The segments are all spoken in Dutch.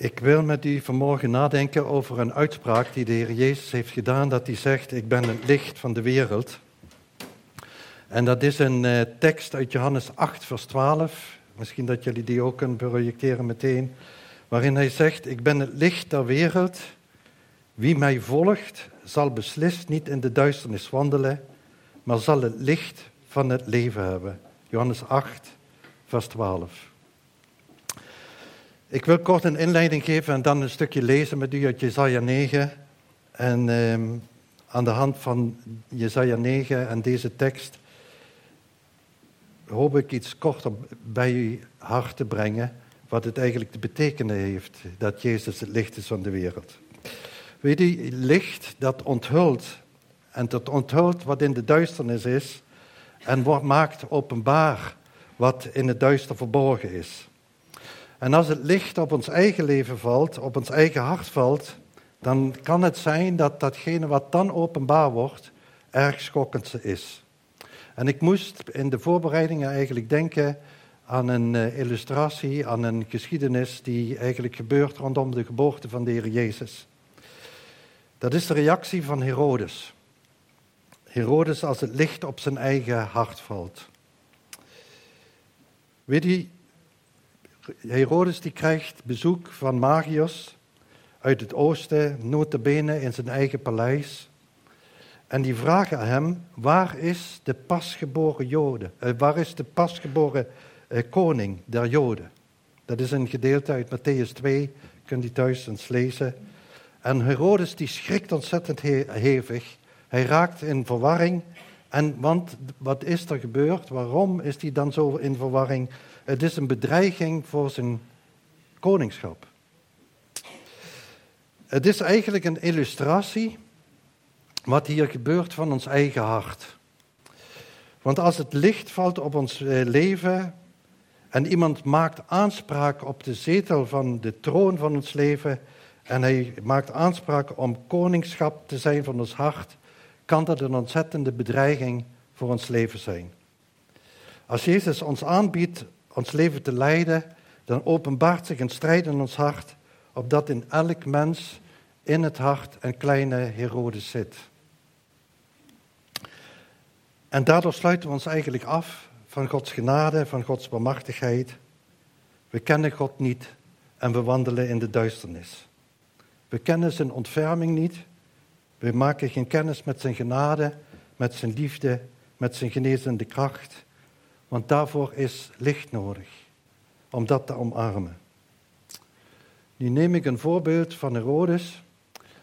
Ik wil met u vanmorgen nadenken over een uitspraak die de Heer Jezus heeft gedaan, dat hij zegt, ik ben het licht van de wereld. En dat is een uh, tekst uit Johannes 8, vers 12. Misschien dat jullie die ook kunnen projecteren meteen. Waarin hij zegt, ik ben het licht der wereld. Wie mij volgt, zal beslist niet in de duisternis wandelen, maar zal het licht van het leven hebben. Johannes 8, vers 12. Ik wil kort een inleiding geven en dan een stukje lezen met u uit Jesaja 9. En ehm, aan de hand van Jesaja 9 en deze tekst hoop ik iets korter bij uw hart te brengen, wat het eigenlijk te betekenen heeft dat Jezus het licht is van de wereld. Weet u, licht dat onthult en dat onthult wat in de duisternis is en wordt, maakt openbaar wat in het duister verborgen is. En als het licht op ons eigen leven valt, op ons eigen hart valt, dan kan het zijn dat datgene wat dan openbaar wordt, erg schokkend is. En ik moest in de voorbereidingen eigenlijk denken aan een uh, illustratie, aan een geschiedenis die eigenlijk gebeurt rondom de geboorte van de Heer Jezus. Dat is de reactie van Herodes. Herodes als het licht op zijn eigen hart valt. Weet u, Herodes die krijgt bezoek van Magios uit het oosten, notabene in zijn eigen paleis. En die vragen hem, waar is de pasgeboren Joden? Uh, waar is de pasgeboren uh, koning der Joden? Dat is een gedeelte uit Matthäus 2, kunt u thuis eens lezen. En Herodes die schrikt ontzettend hevig. Hij raakt in verwarring. En want wat is er gebeurd? Waarom is hij dan zo in verwarring? Het is een bedreiging voor zijn koningschap. Het is eigenlijk een illustratie wat hier gebeurt van ons eigen hart. Want als het licht valt op ons eh, leven en iemand maakt aanspraak op de zetel van de troon van ons leven en hij maakt aanspraak om koningschap te zijn van ons hart, kan dat een ontzettende bedreiging voor ons leven zijn. Als Jezus ons aanbiedt ons leven te leiden, dan openbaart zich een strijd in ons hart, opdat in elk mens in het hart een kleine Herodes zit. En daardoor sluiten we ons eigenlijk af van Gods genade, van Gods bemachtigheid. We kennen God niet en we wandelen in de duisternis. We kennen zijn ontferming niet. We maken geen kennis met zijn genade, met zijn liefde, met zijn genezende kracht. Want daarvoor is licht nodig, om dat te omarmen. Nu neem ik een voorbeeld van Herodes.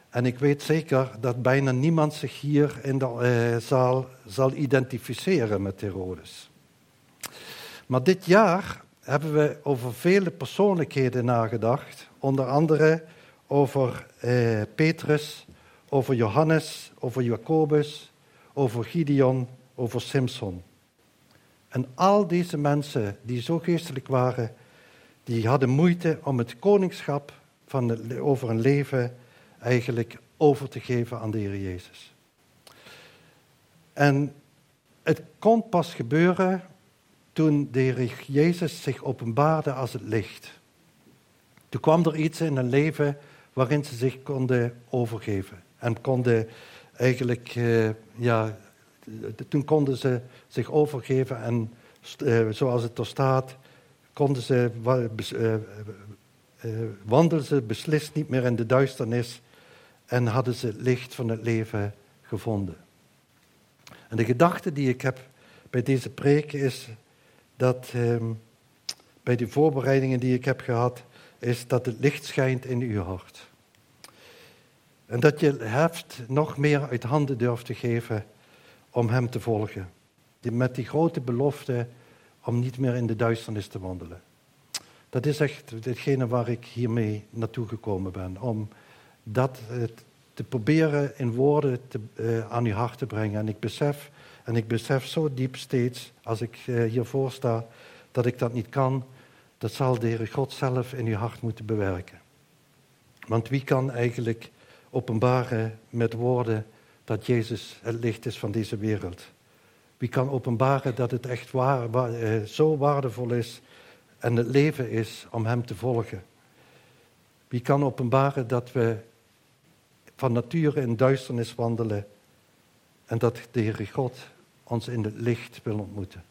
En ik weet zeker dat bijna niemand zich hier in de uh, zaal zal identificeren met Herodes. Maar dit jaar hebben we over vele persoonlijkheden nagedacht. Onder andere over uh, Petrus, over Johannes, over Jacobus, over Gideon, over Simson. En al deze mensen die zo geestelijk waren, die hadden moeite om het koningschap van over hun leven eigenlijk over te geven aan de Heer Jezus. En het kon pas gebeuren toen de Heer Jezus zich openbaarde als het licht. Toen kwam er iets in hun leven waarin ze zich konden overgeven. En konden eigenlijk uh, ja, toen konden ze zich overgeven en uh, zoals het er staat, konden ze, uh, wandelden ze beslist niet meer in de duisternis en hadden ze het licht van het leven gevonden. En de gedachte die ik heb bij deze preek is dat ehm, bij de voorbereidingen die ik heb gehad, is dat het licht schijnt in uw hart. En dat je heft nog meer uit handen durft te geven om Hem te volgen. Met die grote belofte om niet meer in de duisternis te wandelen. Dat is echt hetgene waar ik hiermee naartoe gekomen ben. Om dat eh, te proberen in woorden te, uh, aan uw hart te brengen. En ik besef, en ik besef zo diep steeds, als ik uh, hiervoor sta, dat ik dat niet kan. Dat zal de Heer God zelf in uw hart moeten bewerken. Want wie kan eigenlijk openbaren met woorden dat Jezus het licht is van deze wereld. Wie kan openbaren dat het echt waar, eh, zo waardevol is en het leven is om Hem te volgen. Wie kan openbaren dat we van nature in duisternis wandelen en dat de Heere God ons in het licht wil ontmoeten?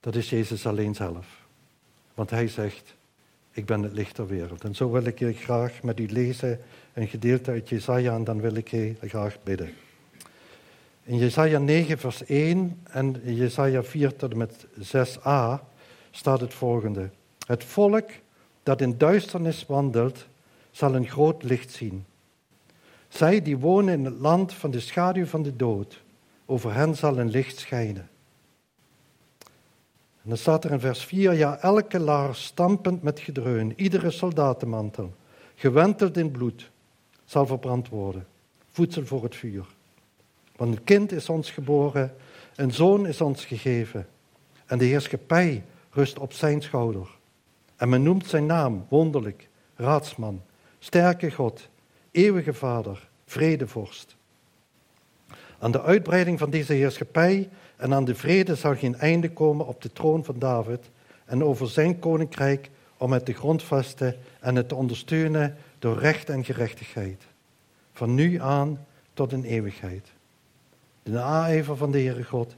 Dat is Jezus alleen zelf. Want hij zegt, ik ben het licht ter wereld. En zo wil ik graag met u lezen een gedeelte uit Jesaja en dan wil ik je graag bidden. In Jesaja 9 vers 1 en Jesaja 4 tot en met 6a staat het volgende. Het volk dat in duisternis wandelt, zal een groot licht zien. Zij die wonen in het land van de schaduw van de dood, over hen zal een licht schijnen. En dan staat er in vers 4, ja, elke laar stampend met gedreun, iedere soldatenmantel, gewenteld in bloed, zal verbrand worden. Voedsel voor het vuur. Want een kind is ons geboren, een zoon is ons gegeven. En de heerschappij rust op zijn schouder. En men noemt zijn naam wonderlijk, raadsman, sterke God, eeuwige Vader, vredevorst. Aan de uitbreiding van deze heerschappij en aan de vrede zal geen einde komen op de troon van David en over zijn koninkrijk om het te grondvesten en het te ondersteunen door recht en gerechtigheid. Van nu aan tot in eeuwigheid. De naijver van de Heere God,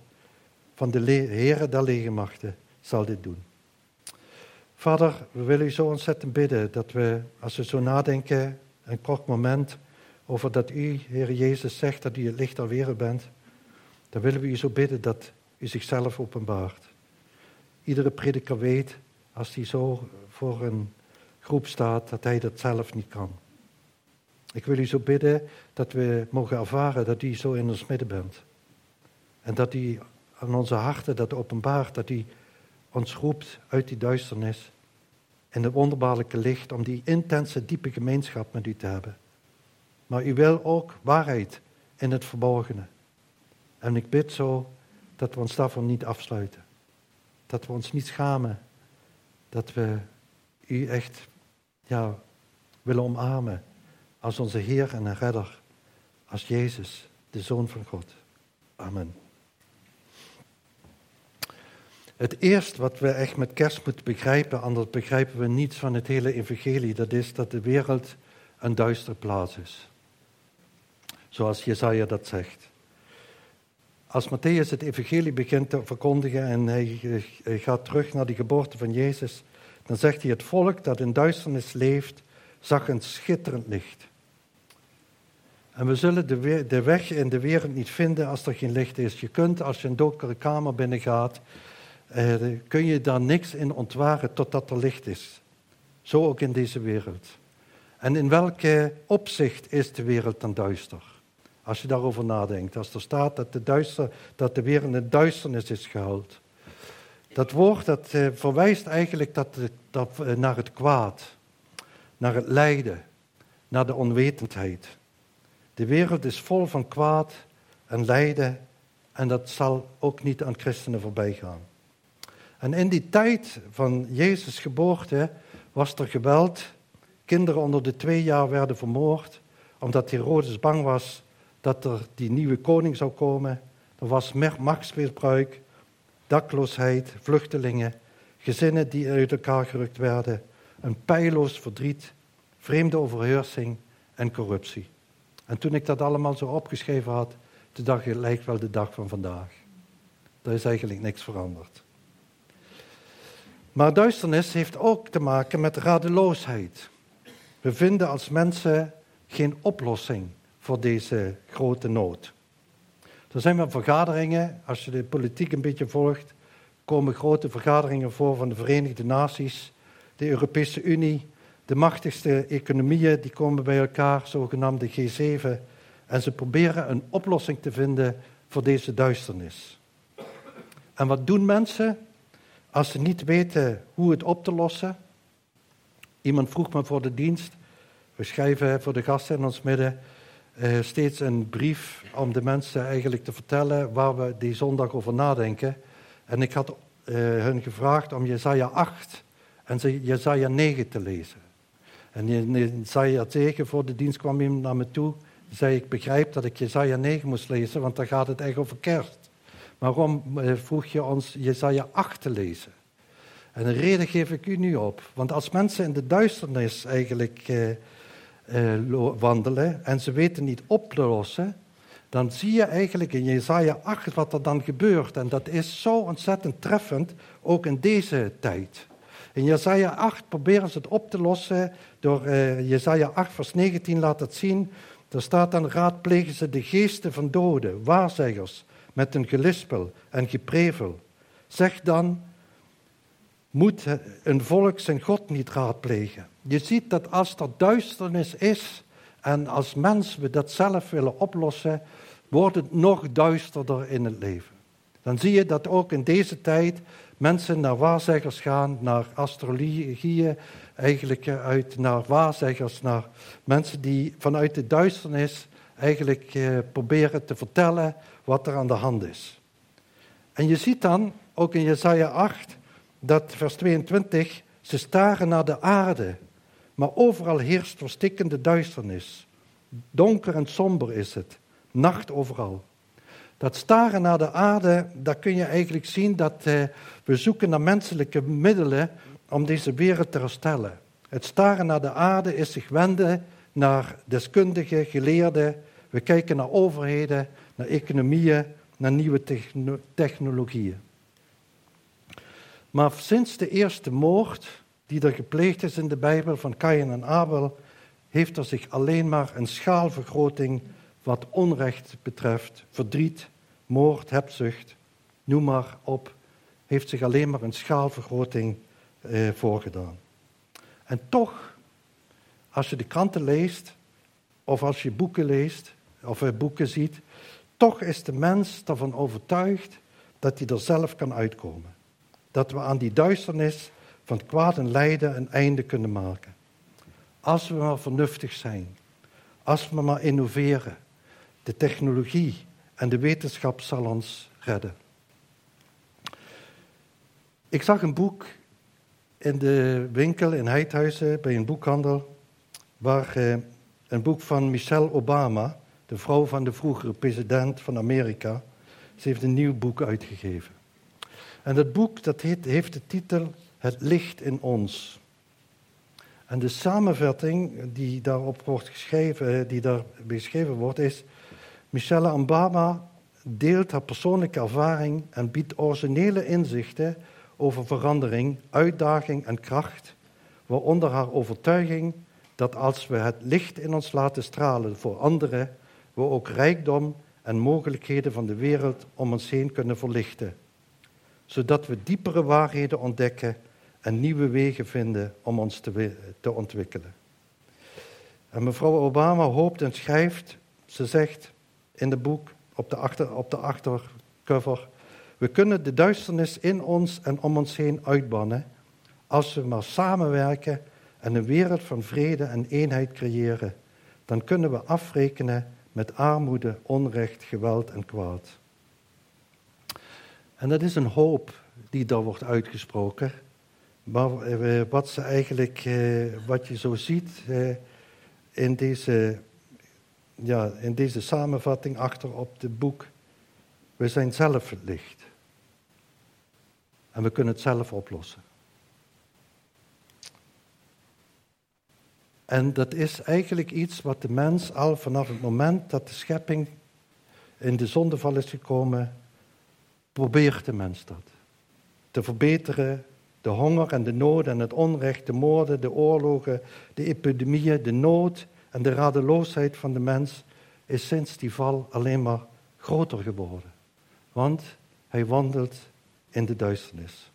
van de Heere der legermachten, zal dit doen. Vader, we willen u zo ontzettend bidden dat we, als we zo nadenken, een kort moment over dat u, Heer Jezus, zegt dat u het licht der wereld bent, dan willen we u zo bidden dat u zichzelf openbaart. Iedere prediker weet, als hij zo voor een groep staat, dat hij dat zelf niet kan. Ik wil u zo bidden dat we mogen ervaren dat u zo in ons midden bent. En dat u aan onze harten dat openbaart, dat u ons roept uit die duisternis in het wonderbaarlijke licht om die intense, diepe gemeenschap met u te hebben. Maar u wil ook waarheid in het verborgene. En ik bid zo dat we ons daarvan niet afsluiten. Dat we ons niet schamen. Dat we u echt ja, willen omarmen als onze Heer en Redder. Als Jezus, de Zoon van God. Amen. Het eerste wat we echt met kerst moeten begrijpen, anders begrijpen we niets van het hele evangelie, dat is dat de wereld een duistere plaats is. Zoals Jesaja dat zegt. Als Matthäus het evangelie begint te verkondigen en hij, gaat terug naar die geboorte van Jezus, dan zegt hij het volk dat in duisternis leeft, zag een schitterend licht. En we zullen de, de weg in de wereld niet vinden als er geen licht is. Je kunt, als je een donkere kamer binnengaat, eh, kun je daar niks in ontwaren totdat er licht is. Zo ook in deze wereld. En in welke opzicht is de wereld dan duister? Als je daarover nadenkt. Als er staat dat de, duister, dat de wereld in duisternis is gehaald. Dat woord dat, eh, verwijst eigenlijk dat, dat, eh, naar het kwaad. Naar het lijden. Naar de onwetendheid. De wereld is vol van kwaad en lijden. En dat zal ook niet aan christenen voorbij gaan. En in die tijd van Jezus' geboorte was er geweld. Kinderen onder de twee jaar werden vermoord, omdat Herodes bang was dat er die nieuwe koning zou komen. Er was machtsmisbruik, dakloosheid, vluchtelingen, gezinnen die uit elkaar gerukt werden, een pijloos verdriet, vreemde overheersing en corruptie. En toen ik dat allemaal zo opgeschreven had, toen dacht ik, het lijkt wel de dag van vandaag. Er is eigenlijk niks veranderd. Maar duisternis heeft ook te maken met radeloosheid. We vinden als mensen geen oplossing voor deze grote nood. Er zijn wel vergaderingen, als je de politiek een beetje volgt, komen grote vergaderingen voor van de Verenigde Naties, de Europese Unie, de machtigste economieën, die komen bij elkaar, zogenaamde G7, en ze proberen een oplossing te vinden voor deze duisternis. En wat doen mensen? Als ze niet weten hoe het op te lossen. Iemand vroeg me voor de dienst. We schrijven voor de gasten in ons midden eh, steeds een brief om de mensen eigenlijk te vertellen waar we die zondag over nadenken. En ik had uh, hun gevraagd om Jezaja 8 en Jezaja 9 te lezen. En Jezaja 9 voor de dienst kwam iemand naar me toe. Zei ik begrijp dat ik Jezaja 9 moest lezen, want daar gaat het echt over kerst. Waarom eh, vroeg je ons Jesaja 8 te lezen? En een reden geef ik u nu op. Want als mensen in de duisternis eigenlijk eh, wandelen en ze weten niet op te lossen, dan zie je eigenlijk in Jesaja 8 wat er dan gebeurt. En dat is zo ontzettend treffend, ook in deze tijd. In Jesaja 8 proberen ze het op te lossen door uh, Jesaja 8 vers 19 laat het zien. Er staat dan raadplegen ze de geesten van doden, waarzeggers, met een gelispel en geprevel. Zeg dan, moet een volk zijn God niet raadplegen. Je ziet dat als er duisternis is en als mens we dat zelf willen oplossen, wordt het nog duisterder in het leven. Dan zie je dat ook in deze tijd mensen naar waarzeggers gaan, naar astrologieën, eigenlijk uit naar waarzeggers, naar mensen die vanuit de duisternis eigenlijk eh, proberen te vertellen wat er aan de hand is. En je ziet dan, ook in Jesaja 8, dat vers 22, ze staren naar de aarde, maar overal heerst verstikkende duisternis. Donker en somber is het, nacht overal. Dat staren naar de aarde, daar kun je eigenlijk zien dat eh, we zoeken naar menselijke middelen om deze wereld te herstellen. Het staren naar de aarde is zich wenden naar deskundigen, geleerden. We kijken naar overheden, naar economieën, naar nieuwe technologieën. Maar sinds de eerste moord die er gepleegd is in de Bijbel van Kain en Abel, heeft er zich alleen maar een schaalvergroting wat onrecht betreft, verdriet, moord, hebzucht, noem maar op, heeft zich alleen maar een schaalvergroting eh, voorgedaan. En toch, als je de kranten leest, of als je boeken leest, of boeken ziet, toch is de mens ervan overtuigd dat hij er zelf kan uitkomen. Dat we aan die duisternis van kwaad en lijden een einde kunnen maken. Als we maar vernuftig zijn, als we maar innoveren, de technologie en de wetenschap zal ons redden. Ik zag een boek in de winkel in Heidhuizen bij een boekhandel, waar eh, een boek van Michelle Obama, de vrouw van de vroegere president van Amerika, ze heeft een nieuw boek uitgegeven. En dat boek dat heeft de titel Het licht in ons. En de samenvatting die daarop wordt geschreven, die daar beschreven wordt, is Michelle Obama deelt haar persoonlijke ervaring en biedt originele inzichten over verandering, uitdaging en kracht, waaronder haar overtuiging dat als we het licht in ons laten stralen voor anderen, we ook rijkdom en mogelijkheden van de wereld om ons heen kunnen verlichten, zodat we diepere waarheden ontdekken en nieuwe wegen vinden om ons te, te ontwikkelen. En mevrouw Obama hoopt en schrijft, ze zegt in het boek op de, achter, op de achtercover, we kunnen de duisternis in ons en om ons heen uitbannen als we maar samenwerken en een wereld van vrede en eenheid creëren. Dan kunnen we afrekenen met armoede, onrecht, geweld en kwaad. En dat is een hoop die daar wordt uitgesproken. Maar eh, wat, ze eigenlijk, eh, wat je zo ziet eh, in, deze, ja, in deze samenvatting achter op het boek, we zijn zelf het licht. En we kunnen het zelf oplossen. En dat is eigenlijk iets wat de mens al vanaf het moment dat de schepping in de zondeval is gekomen, probeert de mens dat. Te verbeteren, de honger en de nood en het onrecht, de moorden, de oorlogen, de epidemieën, de nood en de radeloosheid van de mens is sinds die val alleen maar groter geworden. Want hij wandelt in de duisternis.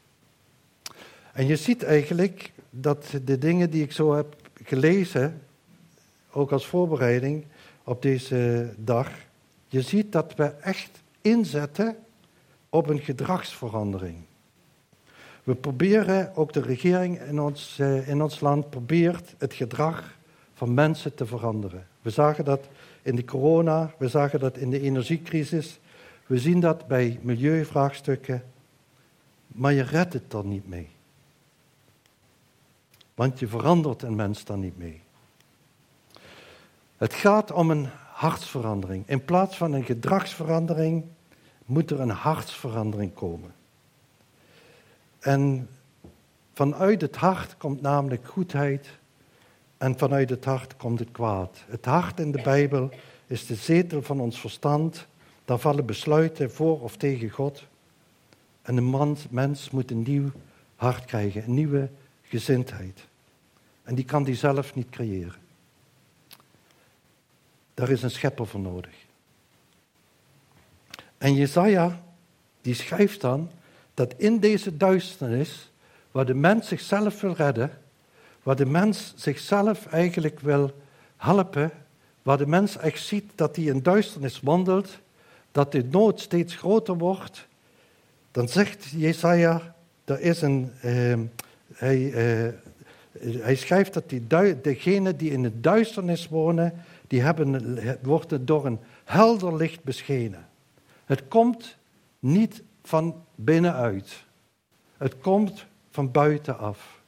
En je ziet eigenlijk dat de dingen die ik zo heb gelezen, ook als voorbereiding op deze dag, je ziet dat we echt inzetten op een gedragsverandering. We proberen, ook de regering in ons, eh, in ons land probeert het gedrag van mensen te veranderen. We zagen dat in de corona, we zagen dat in de energiecrisis, we zien dat bij milieuvraagstukken, maar je redt het er niet mee. Want je verandert een mens dan niet mee. Het gaat om een hartsverandering. In plaats van een gedragsverandering moet er een hartsverandering komen. En Vanuit het hart komt namelijk goedheid en vanuit het hart komt het kwaad. Het hart in de Bijbel is de zetel van ons verstand. Daar vallen besluiten voor of tegen God. En de mens moet een nieuw hart krijgen, een nieuwe gezindheid. En die kan die zelf niet creëren. Daar is een schepper voor nodig. En Jezaja, die schrijft dan dat in deze duisternis, waar de mens zichzelf wil redden, waar de mens zichzelf eigenlijk wil helpen, waar de mens echt ziet dat hij in duisternis wandelt, dat de nood steeds groter wordt, dan zegt Jesaja, er is een, uh, hij, uh, hij schrijft dat die degenen die in de duisternis wonen, die hebben, worden door een helder licht beschenen. Het komt niet van binnenuit. Het komt van buitenaf.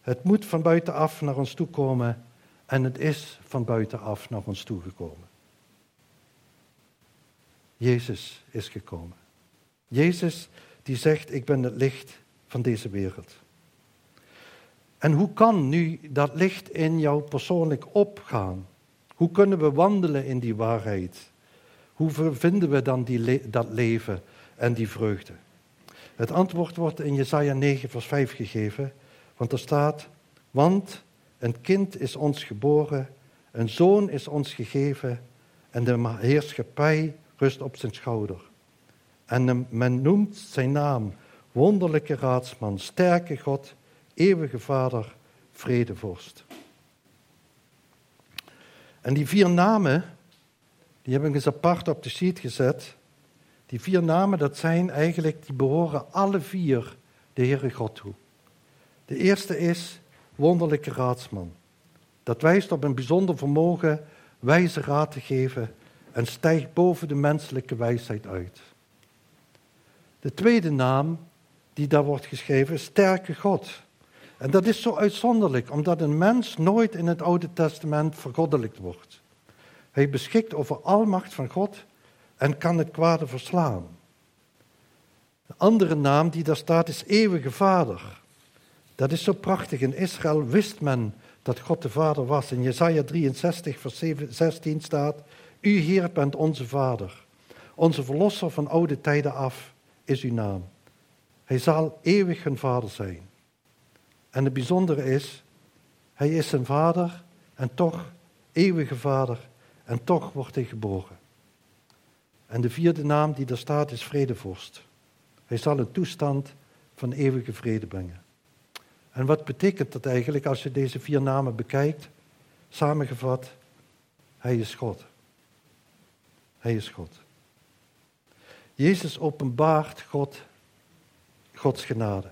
Het moet van buitenaf naar ons toe komen en het is van buitenaf naar ons toe gekomen. Jezus is gekomen. Jezus die zegt, ik ben het licht van deze wereld. En hoe kan nu dat licht in jou persoonlijk opgaan? Hoe kunnen we wandelen in die waarheid? Hoe vinden we dan die dat leven en die vreugde? Het antwoord wordt in Jesaja 9, vers 5 gegeven, want er staat, want een kind is ons geboren, een zoon is ons gegeven en de heerschappij rust op zijn schouder. En men noemt zijn naam wonderlijke raadsman, sterke God, eeuwige Vader, vredevorst. En die vier namen, die heb ik eens apart op de sheet gezet. Die vier namen, dat zijn eigenlijk, die behoren alle vier de Heere God toe. De eerste is wonderlijke raadsman. Dat wijst op een bijzonder vermogen wijze raad te geven en stijgt boven de menselijke wijsheid uit. De tweede naam die daar wordt geschreven is sterke God. En dat is zo uitzonderlijk, omdat een mens nooit in het Oude Testament vergoddelijkt wordt. Hij beschikt over almacht van God en kan het kwade verslaan. De andere naam die daar staat is eeuwige vader. Dat is zo prachtig. In Israël wist men dat God de vader was. In Jesaja 63 vers 16 staat, U Heer bent onze vader. Onze verlosser van oude tijden af is uw naam. Hij zal eeuwig hun vader zijn. En het bijzondere is, hij is zijn vader en toch eeuwige vader en toch wordt hij geboren. En de vierde naam die daar staat is vredevorst. Hij zal een toestand van eeuwige vrede brengen. En wat betekent dat eigenlijk als je deze vier namen bekijkt? Samengevat, hij is God. Hij is God. Jezus openbaart God, Gods genade.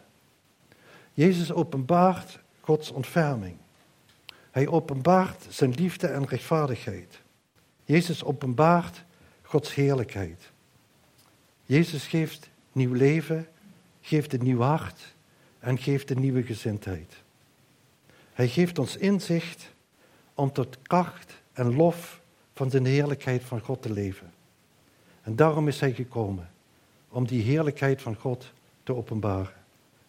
Jezus openbaart Gods ontferming. Hij openbaart zijn liefde en rechtvaardigheid. Jezus openbaart Gods heerlijkheid. Jezus geeft nieuw leven, geeft een nieuw hart en geeft een nieuwe gezindheid. Hij geeft ons inzicht om tot kracht en lof van de heerlijkheid van God te leven. En daarom is hij gekomen, om die heerlijkheid van God te openbaren.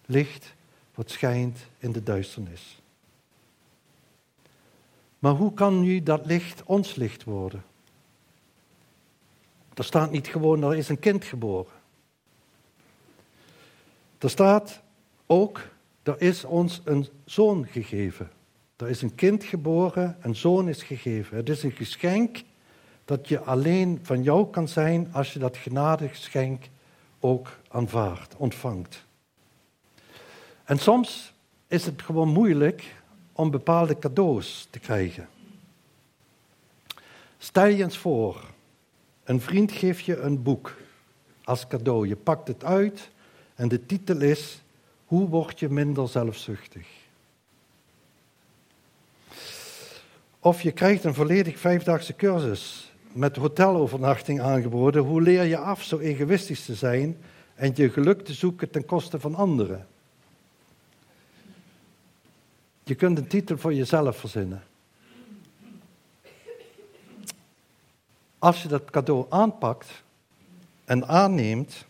Licht wat schijnt in de duisternis. Maar hoe kan nu dat licht ons licht worden? Er staat niet gewoon, er is een kind geboren. Er staat ook, er is ons een zoon gegeven. Er is een kind geboren, een zoon is gegeven. Het is een geschenk dat je alleen van jou kan zijn als je dat genadegeschenk ook aanvaardt, ontvangt. En soms is het gewoon moeilijk om bepaalde cadeaus te krijgen. Stel je eens voor, een vriend geeft je een boek als cadeau. Je pakt het uit en de titel is Hoe word je minder zelfzuchtig? Of je krijgt een volledig vijfdaagse cursus met hotelovernachting aangeboden. Hoe leer je af zo egoïstisch te zijn en je geluk te zoeken ten koste van anderen? Je kunt een titel voor jezelf verzinnen. Als je dat cadeau aanpakt en aanneemt,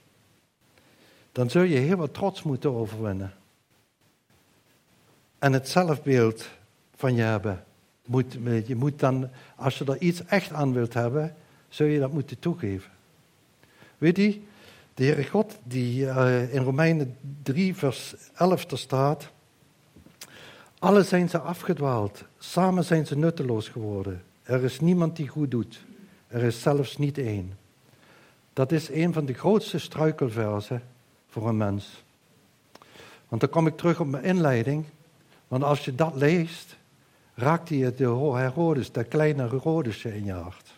dan zul je heel wat trots moeten overwinnen. en het zelfbeeld van je hebben. Moet, je moet dan, als je er iets echt aan wilt hebben, zul je dat moeten toegeven. Weet je, de Heere God, die uh, in Romeinen 3, vers 11 er staat. Alle zijn ze afgedwaald, samen zijn ze nutteloos geworden. Er is niemand die goed doet, er is zelfs niet één. Dat is een van de grootste struikelversen voor een mens. Want dan kom ik terug op mijn inleiding. Want als je dat leest, raakt hij de Herodes, dat kleine Herodesje in je hart.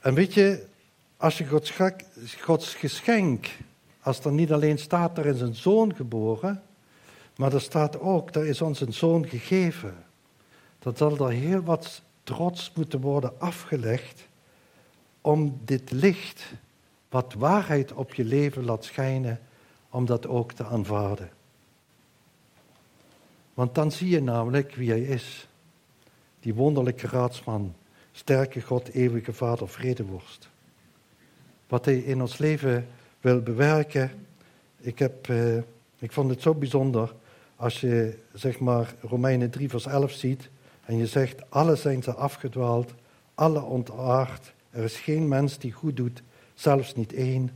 En weet je, als je Gods, Gods geschenk, als er niet alleen staat, er is een zoon geboren, maar er staat ook, er is ons een zoon gegeven. Dan zal er heel wat trots moeten worden afgelegd om dit licht, wat waarheid op je leven laat schijnen, om dat ook te aanvaarden. Want dan zie je namelijk wie hij is. Die wonderlijke raadsman, sterke God, eeuwige Vader, vredeworst. Wat hij in ons leven wil bewerken. Ik, heb, eh, ik vond het zo bijzonder als je zeg maar Romeinen 3 vers 11 ziet en je zegt, alle zijn ze afgedwaald, alle ontaard, er is geen mens die goed doet, zelfs niet één.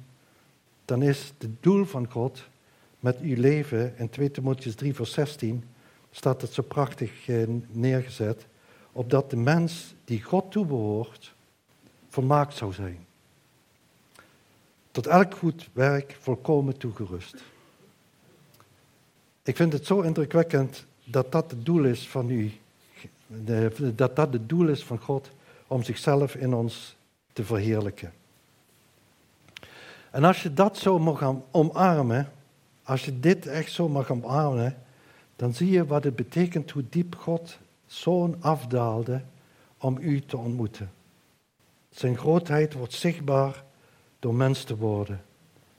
Dan is het doel van God met uw leven, in 2 Timotheus 3 vers 16, staat het zo prachtig eh, neergezet, opdat de mens die God toebehoort, volmaakt zou zijn. Tot elk goed werk volkomen toegerust. Ik vind het zo indrukwekkend dat dat het doel is van u, dat dat het doel is van God om zichzelf in ons te verheerlijken. En als je dat zo mag omarmen, als je dit echt zo mag omarmen, dan zie je wat het betekent hoe diep God zoon afdaalde om u te ontmoeten. Zijn grootheid wordt zichtbaar door mens te worden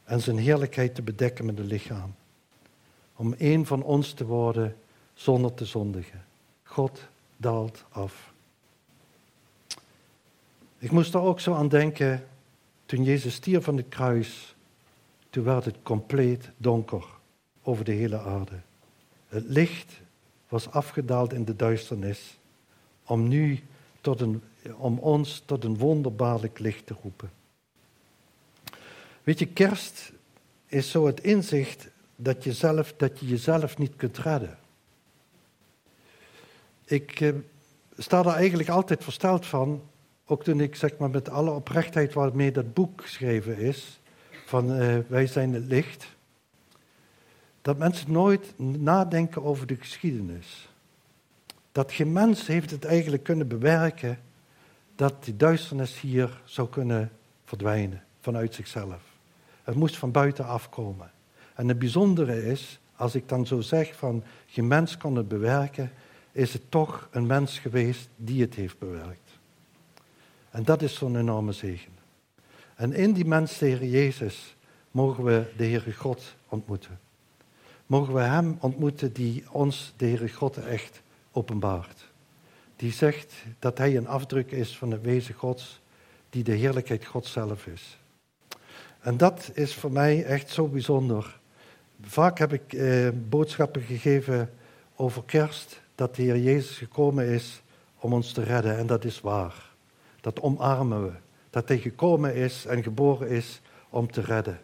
en zijn heerlijkheid te bedekken met het lichaam. Om een van ons te worden zonder te zondigen. God daalt af. Ik moest er ook zo aan denken toen Jezus stierf van het kruis. Toen werd het compleet donker over de hele aarde. Het licht was afgedaald in de duisternis om nu tot een, om ons tot een wonderbaarlijk licht te roepen. Weet je, kerst is zo het inzicht dat je, zelf, dat je jezelf niet kunt redden. Ik eh, sta er eigenlijk altijd versteld van, ook toen ik zeg maar met alle oprechtheid waarmee dat boek geschreven is, van eh, Wij zijn het licht, dat mensen nooit nadenken over de geschiedenis. Dat geen mens heeft het eigenlijk kunnen bewerken dat die duisternis hier zou kunnen verdwijnen vanuit zichzelf. Het moest van buiten afkomen. En het bijzondere is, als ik dan zo zeg van geen mens kon het bewerken, is het toch een mens geweest die het heeft bewerkt. En dat is zo'n enorme zegen. En in die mens, de Heer Jezus, mogen we de Heere God ontmoeten. Mogen we Hem ontmoeten die ons, de Heere God, echt openbaart. Die zegt dat Hij een afdruk is van het wezen Gods, die de heerlijkheid Gods zelf is. En dat is voor mij echt zo bijzonder. Vaak heb ik eh, boodschappen gegeven over kerst, dat de Heer Jezus gekomen is om ons te redden. En dat is waar. Dat omarmen we. Dat Hij gekomen is en geboren is om te redden.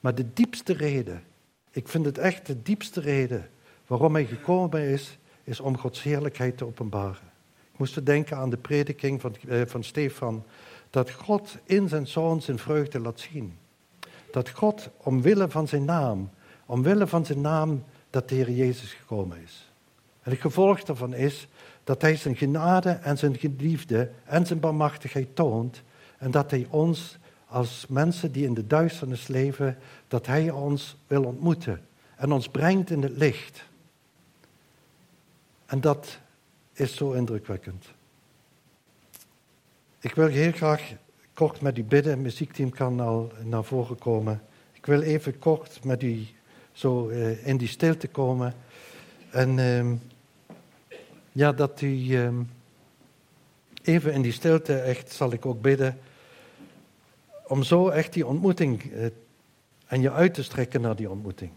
Maar de diepste reden, ik vind het echt de diepste reden waarom Hij gekomen is, is om Gods heerlijkheid te openbaren. Ik moest denken aan de prediking van, eh, van Stefan, dat God in zijn zoon zijn vreugde laat zien. Dat God omwille van zijn naam, omwille van zijn naam, dat de Heer Jezus gekomen is. En het gevolg daarvan is dat hij zijn genade en zijn geliefde en zijn barmachtigheid toont. En dat hij ons als mensen die in de duisternis leven, dat hij ons wil ontmoeten en ons brengt in het licht. En dat is zo indrukwekkend. Ik wil heel graag kort met u bidden. Het muziekteam kan al naar voren komen. Ik wil even kort met u zo uh, in die stilte komen. En uh, ja, dat u uh, even in die stilte echt zal ik ook bidden. Om zo echt die ontmoeting en je uit te strekken naar die ontmoeting.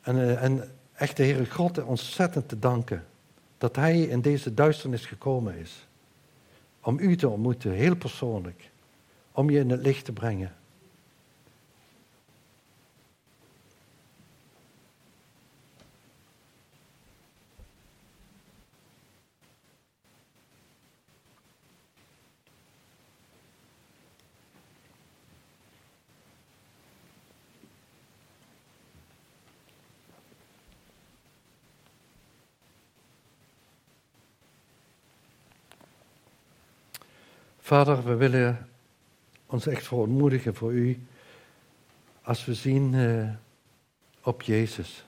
En, uh, en echt de Heere God ontzettend te danken dat Hij in deze duisternis gekomen is. Om u te ontmoeten, heel persoonlijk. Om je in het licht te brengen. Vader, we willen ons echt verontmoedigen voor u als we zien uh, op Jezus.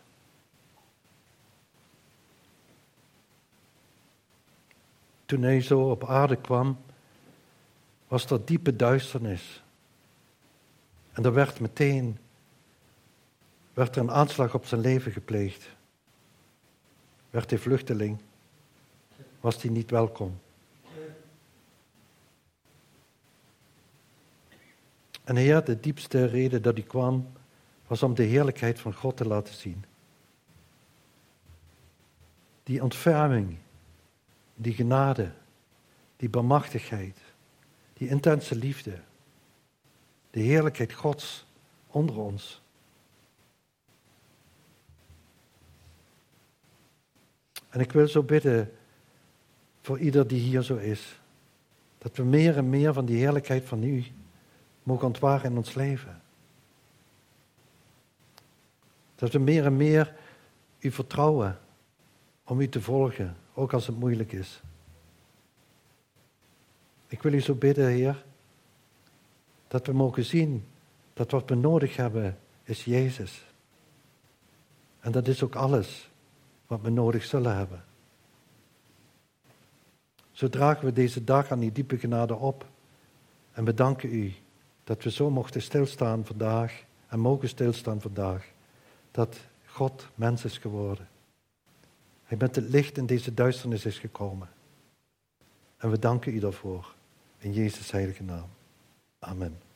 Toen hij zo op aarde kwam, was er diepe duisternis. En er werd meteen werd er een aanslag op zijn leven gepleegd. Werd hij vluchteling, was hij niet welkom. En Heer, de diepste reden dat hij kwam, was om de heerlijkheid van God te laten zien. Die ontferming, die genade, die bemachtigheid, die intense liefde, de heerlijkheid Gods onder ons. En ik wil zo bidden voor ieder die hier zo is, dat we meer en meer van die heerlijkheid van U mogen ontwaren in ons leven. Dat we meer en meer u vertrouwen om u te volgen, ook als het moeilijk is. Ik wil u zo bidden, Heer, dat we mogen zien dat wat we nodig hebben is Jezus. En dat is ook alles wat we nodig zullen hebben. Zo dragen we deze dag aan die diepe genade op en bedanken u dat we zo mochten stilstaan vandaag en mogen stilstaan vandaag. Dat God mens is geworden. Hij met het licht in deze duisternis is gekomen. En we danken u daarvoor. In Jezus' heilige naam. Amen.